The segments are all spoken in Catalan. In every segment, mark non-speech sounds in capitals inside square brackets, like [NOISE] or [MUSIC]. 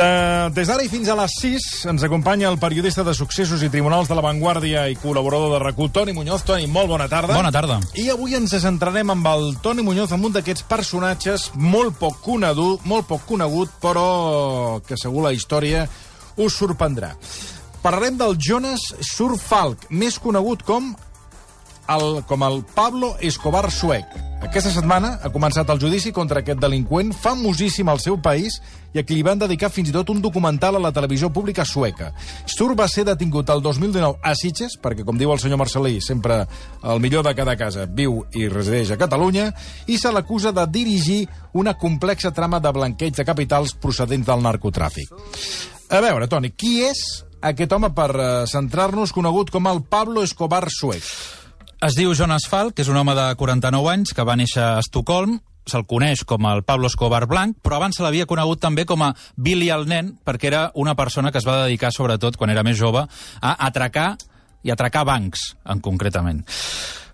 De, des d'ara i fins a les 6 ens acompanya el periodista de successos i tribunals de la Vanguardia i col·laborador de RAC1, Toni Muñoz. Toni, molt bona tarda. Bona tarda. I avui ens centrarem amb el Toni Muñoz, amb un d'aquests personatges molt poc conegut, molt poc conegut, però que segur la història us sorprendrà. Parlarem del Jonas Surfalk, més conegut com el, com el Pablo Escobar suec. Aquesta setmana ha començat el judici contra aquest delinqüent famosíssim al seu país i a qui li van dedicar fins i tot un documental a la televisió pública sueca. Stur va ser detingut el 2019 a Sitges, perquè, com diu el senyor Marcelí, sempre el millor de cada casa viu i resideix a Catalunya, i se l'acusa de dirigir una complexa trama de blanqueig de capitals procedents del narcotràfic. A veure, Toni, qui és aquest home per uh, centrar-nos conegut com el Pablo Escobar suec? Es diu Jonas Falk, que és un home de 49 anys que va néixer a Estocolm, se'l coneix com el Pablo Escobar Blanc, però abans se l'havia conegut també com a Billy el nen, perquè era una persona que es va dedicar, sobretot, quan era més jove, a atracar i atracar bancs, en concretament.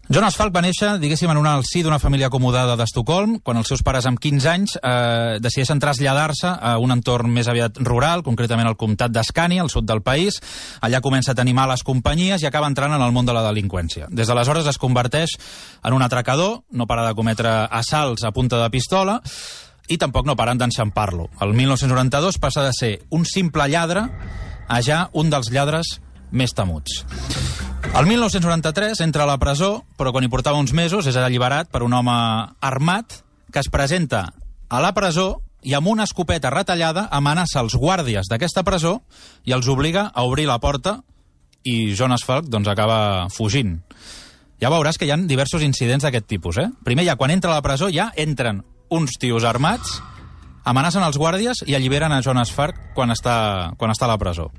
Jonas Falk va néixer, diguéssim, en un al si d'una família acomodada d'Estocolm, quan els seus pares amb 15 anys eh, decideixen traslladar-se a un entorn més aviat rural, concretament al comtat d'Escània, al sud del país. Allà comença a tenir males companyies i acaba entrant en el món de la delinqüència. Des d'aleshores es converteix en un atracador, no para de cometre assalts a punta de pistola, i tampoc no paren d'enxampar-lo. El 1992 passa de ser un simple lladre a ja un dels lladres més temuts. El 1993 entra a la presó, però quan hi portava uns mesos és alliberat per un home armat que es presenta a la presó i amb una escopeta retallada amenaça els guàrdies d'aquesta presó i els obliga a obrir la porta i Jonas Falk doncs, acaba fugint. Ja veuràs que hi ha diversos incidents d'aquest tipus. Eh? Primer, ja quan entra a la presó, ja entren uns tios armats amenacen els guàrdies i alliberen a Jonas Farc quan està, quan està a la presó.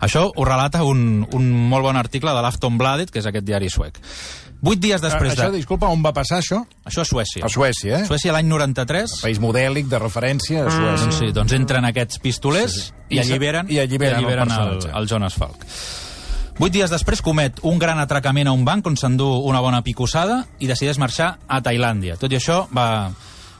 Això ho relata un, un molt bon article de l'Aftonbladet, que és aquest diari suec. Vuit dies després això, de... disculpa, on va passar això? Això a Suècia. A Suècia, eh? Suècia l'any 93. País modèlic de referència a Suècia. Doncs sí, doncs entren aquests pistolers Sí, sí. i, I se- alliberen, i alliberen el el, el Jonas Falk. Vuit dies després comet un gran atracament a un banc on s'endú una bona picossada i decideix marxar a Tailàndia. Tot i això va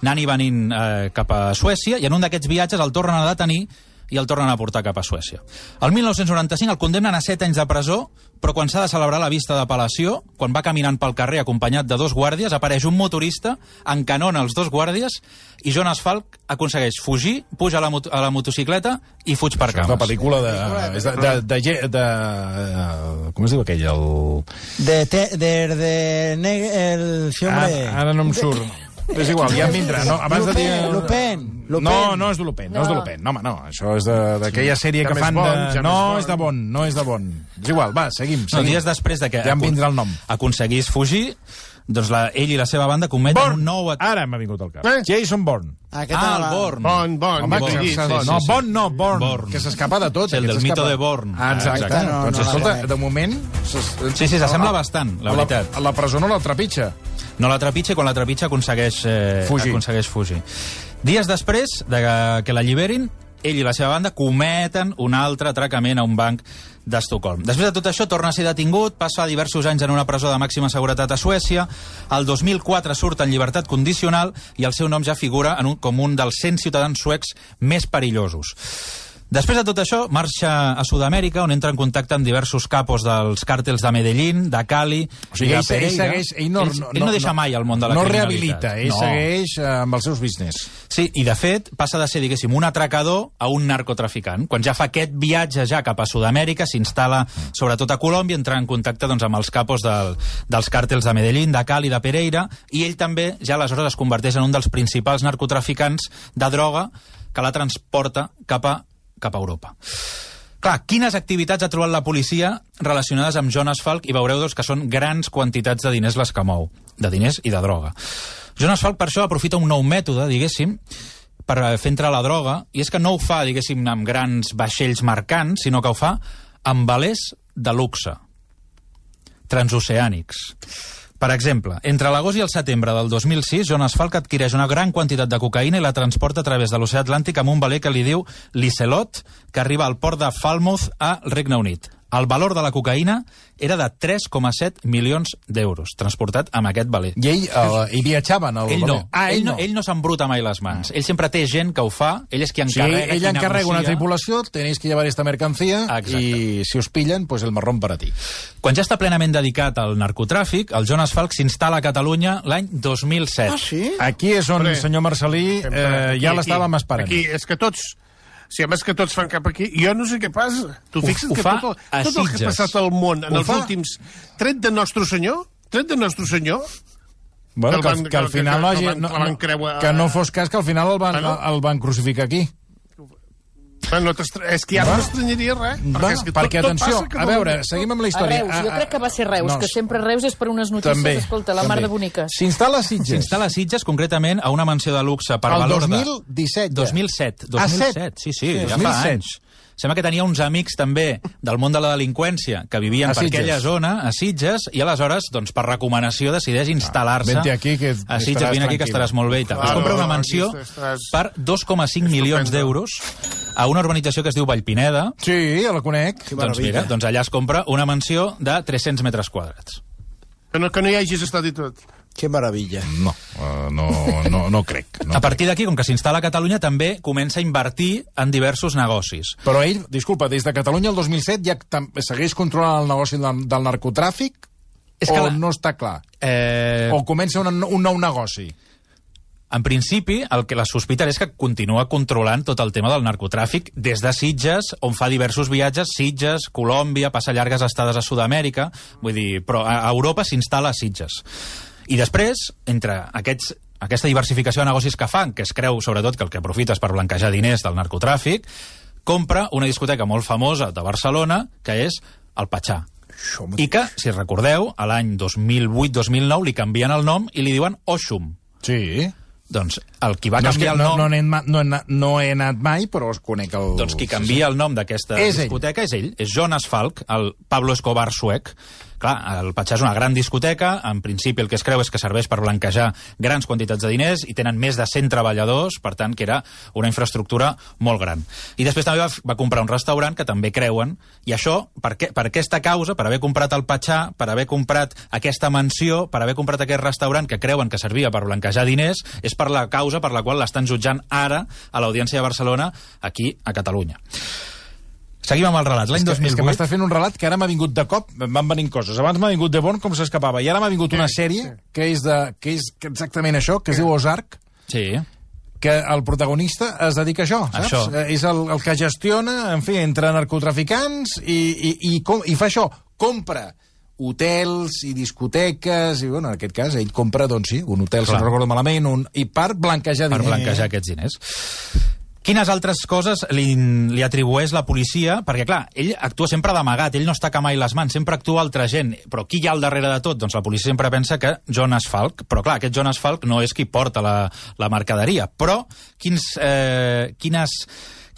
anant i venint eh, cap a Suècia i en un d'aquests viatges el tornen a detenir i el tornen a portar cap a Suècia. El 1995 el condemnen a 7 anys de presó, però quan s'ha de celebrar la vista d'apel·lació, quan va caminant pel carrer acompanyat de dos guàrdies, apareix un motorista, encanona els dos guàrdies i Jonas Falk aconsegueix fugir, puja a la, mot a la motocicleta i fuig per És la cames. pel·lícula de... és de, de, de, de, de, de com es diu aquell? El... De, te, de, de neg- el sí, hombre. Ara, ara no em surt. És igual, ja em vindrà. No, abans de dir... Lupin, Lupin. No, no és de Lupin, no, és de Lupin. No, home, no. Això és de- d'aquella sèrie Ja que fan bon, de... ja No, és de bon, no és de bon. És igual, va, seguim. No, seguim. dies després de que Ja em vindrà el nom. aconseguís fugir, doncs la, ell i la seva banda cometen Born! un nou... at- Ara m'ha vingut al cap. Eh? Jason Bourne. Aquest Ah, era- el Born. Bon, bon, Home, que, sí, sí, bon. no, sí. Bon no, Born, Born. que s'escapa de tot. Sí, el del mito de Born. Ah, exacte. Exacte. No, doncs no, escolta, no. de moment... Sí, sí, s'assembla bastant, la veritat. A la presó no la trepitja. No la trepitja i quan la trepitja aconsegueix, eh, Fugir. aconsegueix fugir. Dies després de que- que l'alliberin, ell i la seva banda cometen un altre atracament a un banc d'Estocolm. Després de tot això, torna a ser detingut, passa diversos anys en una presó de màxima seguretat a Suècia, el 2004 surt en llibertat condicional i el seu nom ja figura en un, com un dels 100 ciutadans suecs més perillosos. Després de tot això, marxa a Sud-amèrica, on entra en contacte amb diversos capos dels càrtels de Medellín, de Cali O sigui, ell, ell Pereira. segueix... Ell no, ell, ell no deixa mai el món de la no criminalitat. rehabilita, ell no. segueix eh, amb els seus business. Sí, i de fet passa de ser, diguéssim, un atracador a un narcotraficant. Quan ja fa aquest viatge ja cap a Sud-amèrica, s'instal·la sobretot a Colòmbia, entra en contacte doncs, amb els capos del, dels càrtels de Medellín, de Cali, de Pereira, i ell també ja aleshores es converteix en un dels principals narcotraficants de droga que la transporta cap a, cap a Europa. Clar, quines activitats ha trobat la policia relacionades amb Jonas Falk i veureu doncs, que són grans quantitats de diners les que mou, de diners i de droga. Jonas Falk per això aprofita un nou mètode, diguéssim, per eh, fer entrar la droga, i és que no ho fa, diguéssim, amb grans vaixells mercants, sinó que ho fa amb velers de luxe, transoceànics. Per exemple, entre l'agost i el setembre del 2006, Jonas Falk adquireix una gran quantitat de cocaïna i la transporta a través de l'oceà Atlàntic amb un veler que li diu l'Icelot, que arriba al port de Falmouth a Regne Unit. El valor de la cocaïna era de 3,7 milions d'euros, transportat amb aquest valer. I ell uh, hi viatjava en el... Ell no, Ah, ell, no. ell no s'embruta mai les mans. Ell sempre té gent que ho fa, ell és qui Sí, encarrega, ell qui encarrega una negocia. tripulació, tenéis que llevar esta mercancía Exacte. y si os pillan, pues el marrón para ti. Quan ja està plenament dedicat al narcotràfic, el Jonas Falk s'instal·la a Catalunya l'any 2007. Ah, sí? Aquí és on, Hombre, senyor Marcelí, eh, ja l'estàvem aquí. esperant. Aquí, és que tots... Si a més que tots fan cap aquí, jo no sé què passa. Tu Ho- fixa't ho que fa tot, el, tot el que ha passat al món en Ho els fa? últims tret de Nostre Senyor, tret de Nostre Senyor, Bueno, que que, el al- van- que al que- final que- no que No, que no, que no fos cas que al final el van, Ah, no? el van crucificar aquí. Ah, no és que ja no m'estranyaria res. Va, Perquè, és que perquè, tot, tot atenció, passa a veure, seguim amb la A història. Reus, jo crec que va ser Reus, no, que sempre Reus és per unes notícies, també, escolta, la mar també. de boniques. S'instal·la a Sitges. S'instal·la a Sitges, concretament, a una mansió de luxe per El valor 2017 de... ja. 2007. Ah, 2007, set. sí, sí, Sí, ja 2007. fa anys. Sembla que tenia uns amics també del món de la delinqüència que vivien A per Sitges. aquella zona, a Sitges, i aleshores, doncs, per recomanació, decideix instal·lar-se vente aquí, que a Sitges, vine aquí que estaràs molt bé i tal. es Claro, compra una mansió estàs- per 2,5 milions d'euros a una urbanització que es diu Vallpineda, Sí, ja la conec. doncs mira, doncs allà es compra una mansió de 300 metres quadrats. Que no, que no hi hagis estat i tot. Qué maravilla. No, uh, no, no, no crec. No A partir d'aquí, com que s'instal·la a Catalunya, també comença a invertir en diversos negocis. Però ell, disculpa, des de Catalunya el 2007 ja segueix controlant el negoci del, del narcotràfic És o que la- no està clar? Eh, O comença un, un nou negoci? En principi, el que la sospita és que continua controlant tot el tema del narcotràfic des de Sitges, on fa diversos viatges, Sitges, Colòmbia, passa llargues estades a Sud-amèrica, vull dir, però a a Europa s'instal·la a Sitges. I després, entre aquests aquesta diversificació de negocis que fan, que es creu sobretot que el que aprofita és per blanquejar diners del narcotràfic, compra una discoteca molt famosa de Barcelona, que és el Patxà. I que, si recordeu, a l'any 2008-2009 li canvien el nom i li diuen Oshum. Sí. Doncs el qui va no, canviar no, el no, nom... he, anat- no, he, anat- no he anat mai, però es conec el... Doncs qui canvia el nom d'aquesta És ell. discoteca és ell, és Jonas Falk, el Pablo Escobar suec. Clar, el Patxà és una gran discoteca, en principi el que es creu és que serveix per blanquejar grans quantitats de diners i tenen més de 100 treballadors, per tant que era una infraestructura molt gran. I després també va, va comprar un restaurant que també creuen, i això, per, què, per aquesta causa, per haver comprat el Patxà, per haver comprat aquesta mansió, per haver comprat aquest restaurant que creuen que servia per blanquejar diners, és per la causa per la qual l'estan jutjant ara a l'Audiència de Barcelona, aquí a Catalunya. Seguim amb el relat. L'any És que, és que 2008... m'estàs fent un relat que ara m'ha vingut de cop, em van venint coses. Abans m'ha vingut de bon com s'escapava, i ara m'ha vingut una sèrie que és, de, que és exactament això, que es diu Ozark, Sí, que el protagonista es dedica a això, saps? Això. Eh, És el, el que gestiona, en fi, entre narcotraficants i, i, i, com, i fa això, compra hotels i discoteques, i bueno, en aquest cas ell compra, doncs sí, un hotel, Clar. si no recordo malament, un, i per blanquejar per diners. blanquejar aquests diners. Quines altres coses li, li atribueix la policia? Perquè, clar, ell actua sempre d'amagat, ell no està mai les mans, sempre actua altra gent. Però qui hi ha al darrere de tot? Doncs la policia sempre pensa que Jonas Falk, però clar, aquest Jonas Falk no és qui porta la, la mercaderia. Però quins, eh, quines,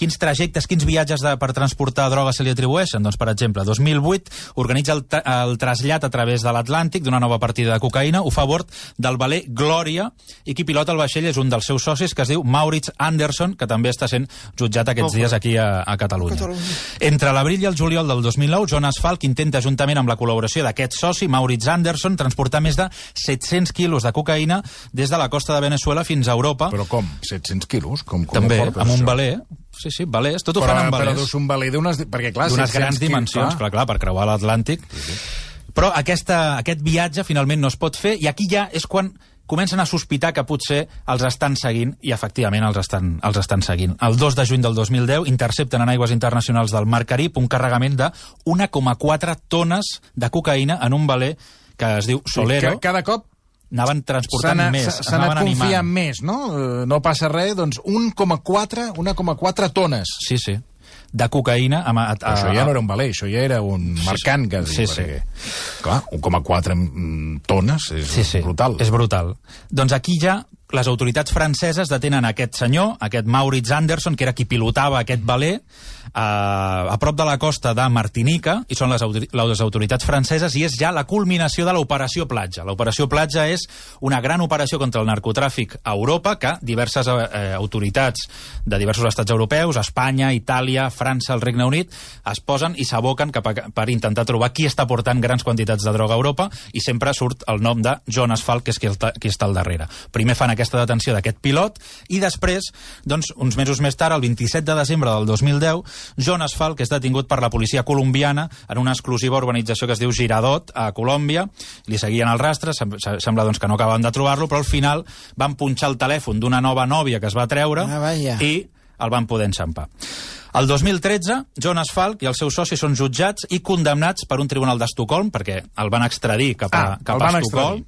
quins trajectes, quins viatges de, per transportar droga se li atribueixen? Doncs, per exemple, 2008 organitza el, tra- el trasllat a través de l'Atlàntic d'una nova partida de cocaïna, ho fa a bord del valer Glòria, i qui pilota el vaixell és un dels seus socis, que es diu Maurits Anderson, que també està sent jutjat aquests dies aquí a, a Catalunya. Entre l'abril i el juliol del 2009, Jonas Falk intenta, juntament amb la col·laboració d'aquest soci, Maurits Anderson, transportar més de 700 quilos de cocaïna des de la costa de Venezuela fins a Europa. Però com? 700 quilos? Com, com també, amb un valer. Sí, sí, valers. Tot ho Però, fan amb però valers. dus un valer d'unes... Perquè, clar, D'unes 700 grans dimensions, clar, clar, per creuar l'Atlàntic. Però aquesta, aquest viatge finalment no es pot fer i aquí ja és quan comencen a sospitar que potser els estan seguint i efectivament els estan, els estan seguint. El 2 de juny del 2010 intercepten en aigües internacionals del Mar Carib un carregament de 1,4 tones de cocaïna en un valer que es diu Solero. Cada cop Anaven transportant anat- més, s'ha anat confiant animant. més, no? Eh, No passa res, doncs 1,4 1,4 tones. Sí, sí. De cocaïna. A, a, a, Però això ja no era un valer, això ja era un mercant, que Sí, sí. clar, 1,4 mm, tones és sí, sí, brutal. És brutal. Doncs aquí ja les autoritats franceses detenen aquest senyor, aquest Maurits Anderson, que era qui pilotava aquest valer, eh, a prop de la costa de Martinica, i són les, les autoritats franceses, i és ja la culminació de l'operació Platja. L'operació Platja és una gran operació contra el narcotràfic a Europa, que diverses eh, autoritats de diversos estats europeus, Espanya, Itàlia, França, el Regne Unit, es posen i s'aboquen per intentar trobar qui està portant grans quantitats de droga a Europa, i sempre surt el nom de Jonas Falk, que és qui està, qui està al darrere. Primer fan aquesta detenció d'aquest pilot i després, doncs, uns mesos més tard, el 27 de desembre del 2010, Jonas Falk és detingut per la policia colombiana en una exclusiva organització que es diu Giradot, a Colòmbia. Li seguien el rastre, sem sembla doncs, que no acaben de trobar-lo, però al final van punxar el telèfon d'una nova nòvia que es va treure Ah, i el van poder enxampar. El 2013, Jonas Falk i els seus socis són jutjats i condemnats per un tribunal d'Estocolm, perquè el van extradir cap a, Ah, cap a Estocolm,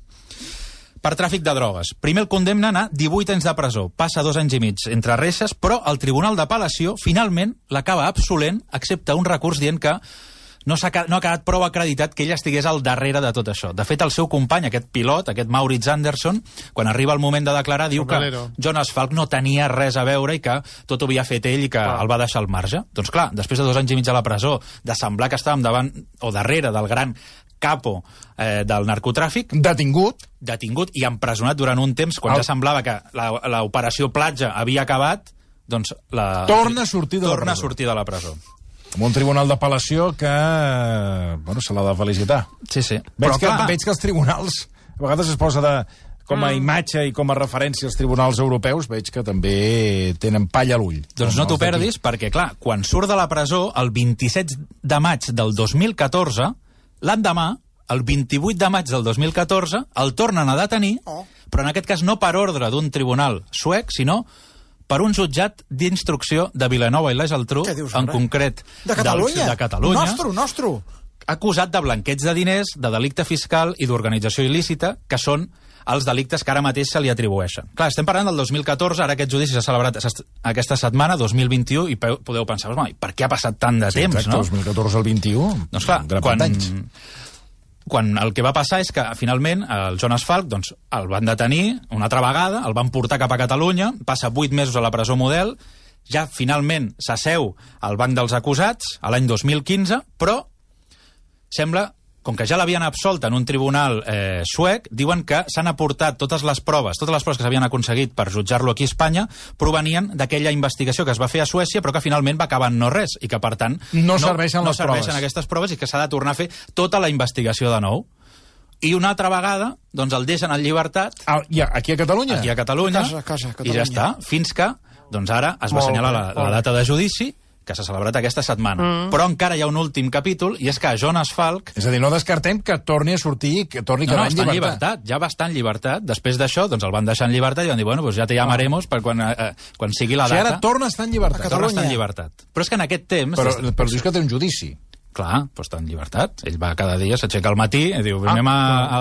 per tràfic de drogues. Primer el condemnen a 18 anys de presó, passa dos anys i mig entre reixes, però el Tribunal d'Apel·lació finalment l'acaba absolent, excepte un recurs dient que no, ha, no ha quedat prou acreditat que ell estigués al darrere de tot això. De fet, el seu company, aquest pilot, aquest Maurits Anderson, quan arriba el moment de declarar, diu que. Jonas Falk no tenia res a veure i que tot ho havia fet ell i que Clar. el va deixar al marge. Doncs clar, després de dos anys i mig a la presó, de semblar que estàvem davant o darrere del gran capo eh, del narcotràfic, Detingut. detingut i empresonat durant un temps, quan El- ja semblava que la- l'operació Platja havia acabat, doncs la... Torna a sortir de la torna presó. a sortir de la presó. Amb un tribunal d'apel·lació que... Bueno, se l'ha de felicitar. Sí, sí. Veig, Però, que, clar, veig que els tribunals a vegades es posa de, com a imatge i com a referència als tribunals europeus, veig que també tenen palla a l'ull. Doncs no t'ho perdis, perquè, clar, quan surt de la presó, el 27 de maig del 2014, l'endemà, el 28 de maig del 2014, el tornen a detenir, Oh. però en aquest cas no per ordre d'un tribunal suec, sinó per un jutjat d'instrucció de Vilanova i la Geltrú, en concret De Catalunya? Del, de Catalunya, Nostre, nostre. Acusat de blanqueig de diners, de delicte fiscal i d'organització il·lícita, que són els delictes que ara mateix se li atribueixen. Clar, estem parlant del 2014, ara aquest judici s'ha celebrat aquesta setmana, 2021, i podeu pensar, per què ha passat tant de Sí, temps, exacte, no? 2014 al 21. Doncs clar, quan, d'anys. quan el que va passar és que finalment el Jonas Falk doncs, el van detenir una altra vegada, el van portar cap a Catalunya, passa 8 mesos a la presó model, ja finalment s'asseu al banc dels acusats a l'any 2015, però sembla, com que ja l'havien absolt en un tribunal eh, suec, diuen que s'han aportat totes les proves, totes les proves que s'havien aconseguit per jutjar-lo aquí a Espanya, provenien d'aquella investigació que es va fer a Suècia, però que finalment va acabar en no res, i que, per tant, No serveixen no les serveixen proves. aquestes proves i que s'ha de tornar a fer tota la investigació de nou. I una altra vegada, doncs el deixen en llibertat, Ah, i aquí a Catalunya? aquí a Catalunya, A casa, a casa, a i Catalunya. ja està, fins que, doncs ara es va assenyalar la, la data de judici, que s'ha celebrat aquesta setmana. Mm. Però encara hi ha un últim capítol, i és que Jonas Falk És a dir, no descartem que torni a sortir, que torni no, no, està en llibertat. llibertat, ja va estar en llibertat. Després d'això, doncs el van deixar en llibertat i van dir, bueno, doncs ja te llamaremos per quan, eh, quan sigui la O sigui, data. ara torna a estar en llibertat. A torna a estar en llibertat. Però és que en aquest temps... Però, però dius que té un judici. Clar, doncs està en llibertat. Ell va cada dia, s'aixeca al matí i diu, Ah, anem a,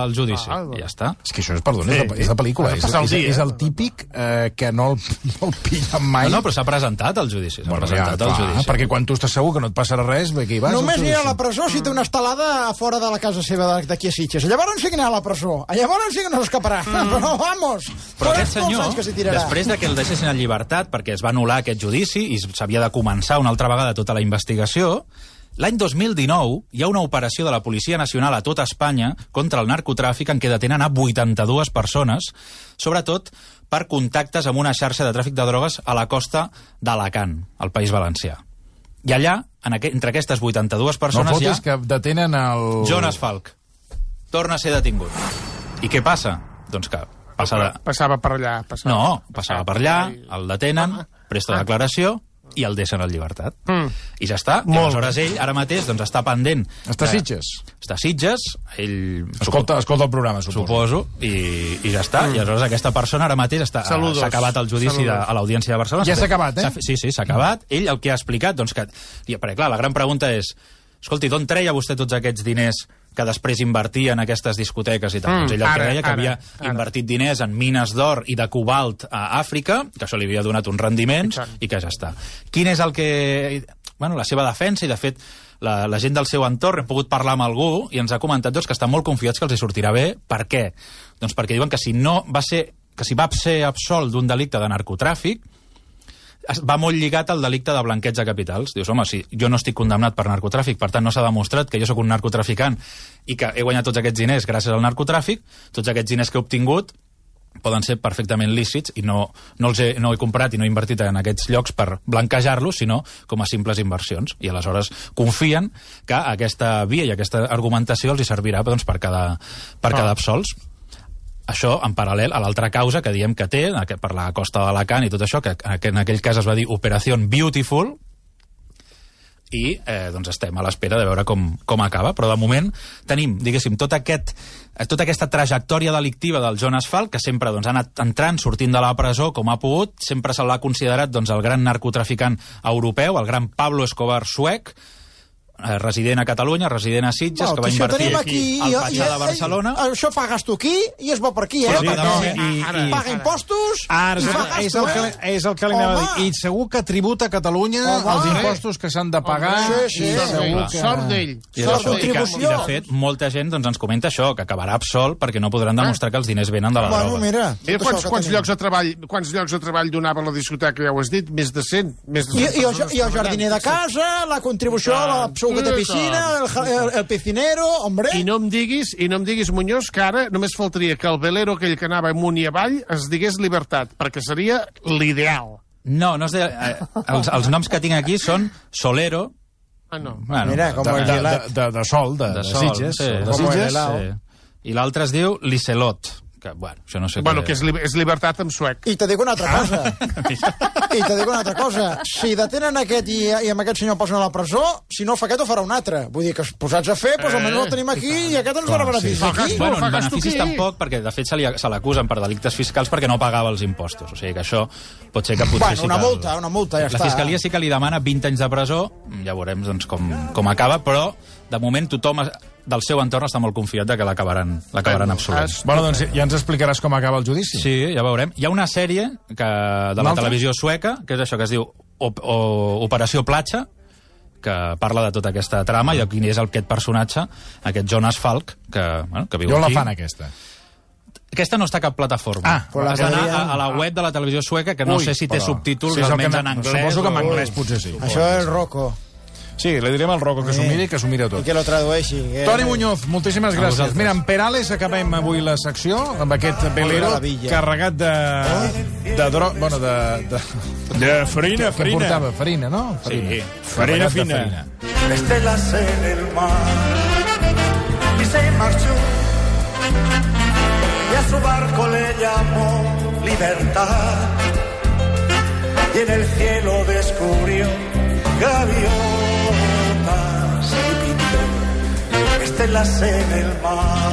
al judici. ah, I ja està. És que això és, perdona, és, Sí. de, és de pel·lícula. És, és, dia. és el típic eh, que no el, [LAUGHS] no el pillen mai. No, no, però s'ha presentat al judici. S'ha Bueno, presentat ja, al judici. perquè quan tu estàs segur que no et passarà res, bé, hi vas... Només anirà a la presó si té una estelada a fora de la casa seva de- d'aquí a Sitges. Llavors sí que anirà a la presó. Llavors sí que no s'escaparà. [LAUGHS] Però vamos! Però aquest senyor, després de que el deixessin en llibertat, perquè es va anul·lar aquest judici i s'havia de començar una altra vegada tota la investigació, l'any 2019 hi ha una operació de la Policia Nacional a tota Espanya contra el narcotràfic en què detenen a 82 persones, sobretot per contactes amb una xarxa de tràfic de drogues a la costa d'Alacant, al País Valencià. I allà, en aqu entre aquestes 82 No persones, hi ha fotis que detenen el... Jonas Falk. Torna a ser detingut. I què passa? Doncs que passa de... Passava per allà. Passava, No, passava per allà, el detenen, Ah. presta declaració i el deixen en llibertat. Mm. I ja està. I Molt aleshores ell, ara mateix, doncs està pendent. Està a de- Sitges. Està a Sitges, ell... Escolta, escolta el programa, suposo. Suposo, i, i ja està. I aleshores aquesta persona ara mateix està- Saludos. s'ha acabat el judici de, Saludos. a l'Audiència de Barcelona. Ja s'ha acabat, eh? Sí, sí, s'ha acabat. Ell el que ha explicat, doncs que... I, perquè clar, la gran pregunta és, escolti, d'on treia vostè tots aquests diners que després invertia en aquestes discoteques i tal? Mm, doncs ell el que ara, deia que ara, havia ara. invertit diners en mines d'or i de cobalt a Àfrica, que això li havia donat uns rendiments, I tant. i que ja està. Quin és el que... Bueno, la seva defensa, i de fet la, la gent del seu entorn, hem pogut parlar amb algú i ens ha comentat doncs, que estan molt confiats que els hi sortirà bé. Per què? Doncs perquè diuen que si no va ser que si va ser absolt d'un delicte de narcotràfic, va molt lligat al delicte de blanqueig de capitals. Dius, home, si jo no estic condemnat per narcotràfic, per tant no s'ha demostrat que jo sóc un narcotraficant i que he guanyat tots aquests diners gràcies al narcotràfic, tots aquests diners que he obtingut poden ser perfectament lícits i no, no, els he, no he comprat i no he invertit en aquests llocs per blanquejar-los, sinó com a simples inversions. I aleshores confien que aquesta via i aquesta argumentació els hi servirà doncs, per, quedar, per quedar absolts. Això en paral·lel a l'altra causa que diem que té, per la costa d'Alacant i tot això, que que en aquell cas es va dir Operació Beautiful, i eh, doncs estem a l'espera de veure com, com acaba, però de moment tenim, diguéssim, tot aquest, eh, tota aquesta trajectòria delictiva del Jonas Falk, que sempre doncs, ha anat entrant, sortint de la presó com ha pogut, sempre se l'ha considerat doncs, el gran narcotraficant europeu, el gran Pablo Escobar suec, eh, resident a Catalunya, resident a Sitges, Bueno, que va invertir aquí, al i- Patxà i- de Barcelona. i- Això fa gasto aquí i es va per aquí, eh? Que Perquè no, i- i- paga impostos Ara, i fa és, gasto, el que, eh? és el que li anava a dir. I segur que tributa a Catalunya Home. els impostos que s'han de pagar. Home, sí, sí. i Sort segur d'ell, que... sort d'ell. I, i. I, de fet, molta gent doncs, ens comenta això, que acabarà absolt perquè no podran demostrar que els diners venen de la Bueno, droga. mira, Mira quants, quants llocs de treball quants llocs de treball donava la discoteca, ja ho has dit, més de 100. Més de I, 100 i, el, persones i el jardiner de casa, la contribució a la suqueta I piscina, el, el, el piscinero, hombre... I no em diguis, i no em diguis, Muñoz, que ara només faltaria que el velero aquell que anava amunt i avall es digués Libertat, perquè seria l'ideal. No, no es deia, eh, els, els noms que tinc aquí són Solero, Ah, no. bueno, Mira, com De, el de, de, de, de sol, de, de, de, sol, Sitges. sí, de de Sitges. sí. I l'altre es diu Licelot, que, bueno, això no sé Bueno, què... que és, li és Libertat en suec. I te dic una altra Ah. cosa. I te dic una altra cosa. Si detenen aquest i, i amb aquest senyor posen a la presó, si no fa aquest ho farà un altre. Vull dir que posats a fer, doncs almenys el tenim aquí i aquest ens farà beneficis sí. aquí. Bueno, en beneficis tampoc, perquè de fet se li- se l'acusen per delictes fiscals perquè no pagava els impostos. O sigui que això pot ser que potser Bueno, sí una que... multa, una multa, ja la està. Fiscalia sí que li demana 20 anys de presó, ja veurem doncs, com, com acaba, però de moment tothom del seu entorn està molt confiat de que l'acabaran l'acabaran absolent. Bueno, doncs ja ens explicaràs com acaba el judici. Sí, ja veurem. Hi ha una sèrie que, de la televisió sueca, que és això que es diu Op o Operació Platja, que parla de tota aquesta trama i de quin és el, aquest personatge, aquest Jonas Falk, que, bueno, que viu Jo la aquí. fan, aquesta. Aquesta no està a cap plataforma. Ah, però la Has d'anar a, a la web de la televisió sueca, que no Ui, sé si té però- subtítols, sí, almenys que en anglès. Suposo que en o- anglès potser sí. Això és Rocco. Sí, li direm al Rocco que s'ho Eh. miri i que s'ho mira I tot. que lo tradueixi. Que... Toni Muñoz, moltíssimes gràcies. vosaltres. Mira, amb Perales acabem avui la secció, amb aquest velero maravilla. carregat de... de dro... Bueno, de... de... De farina, que farina. portava? Farina, no? Farina. Sí. Farina fina. farina. estelas en el mar y se marchó y a su barco le llamó libertad y en el cielo descubrió gaviotas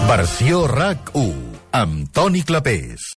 Versió RAC 1 amb Toni Clapés.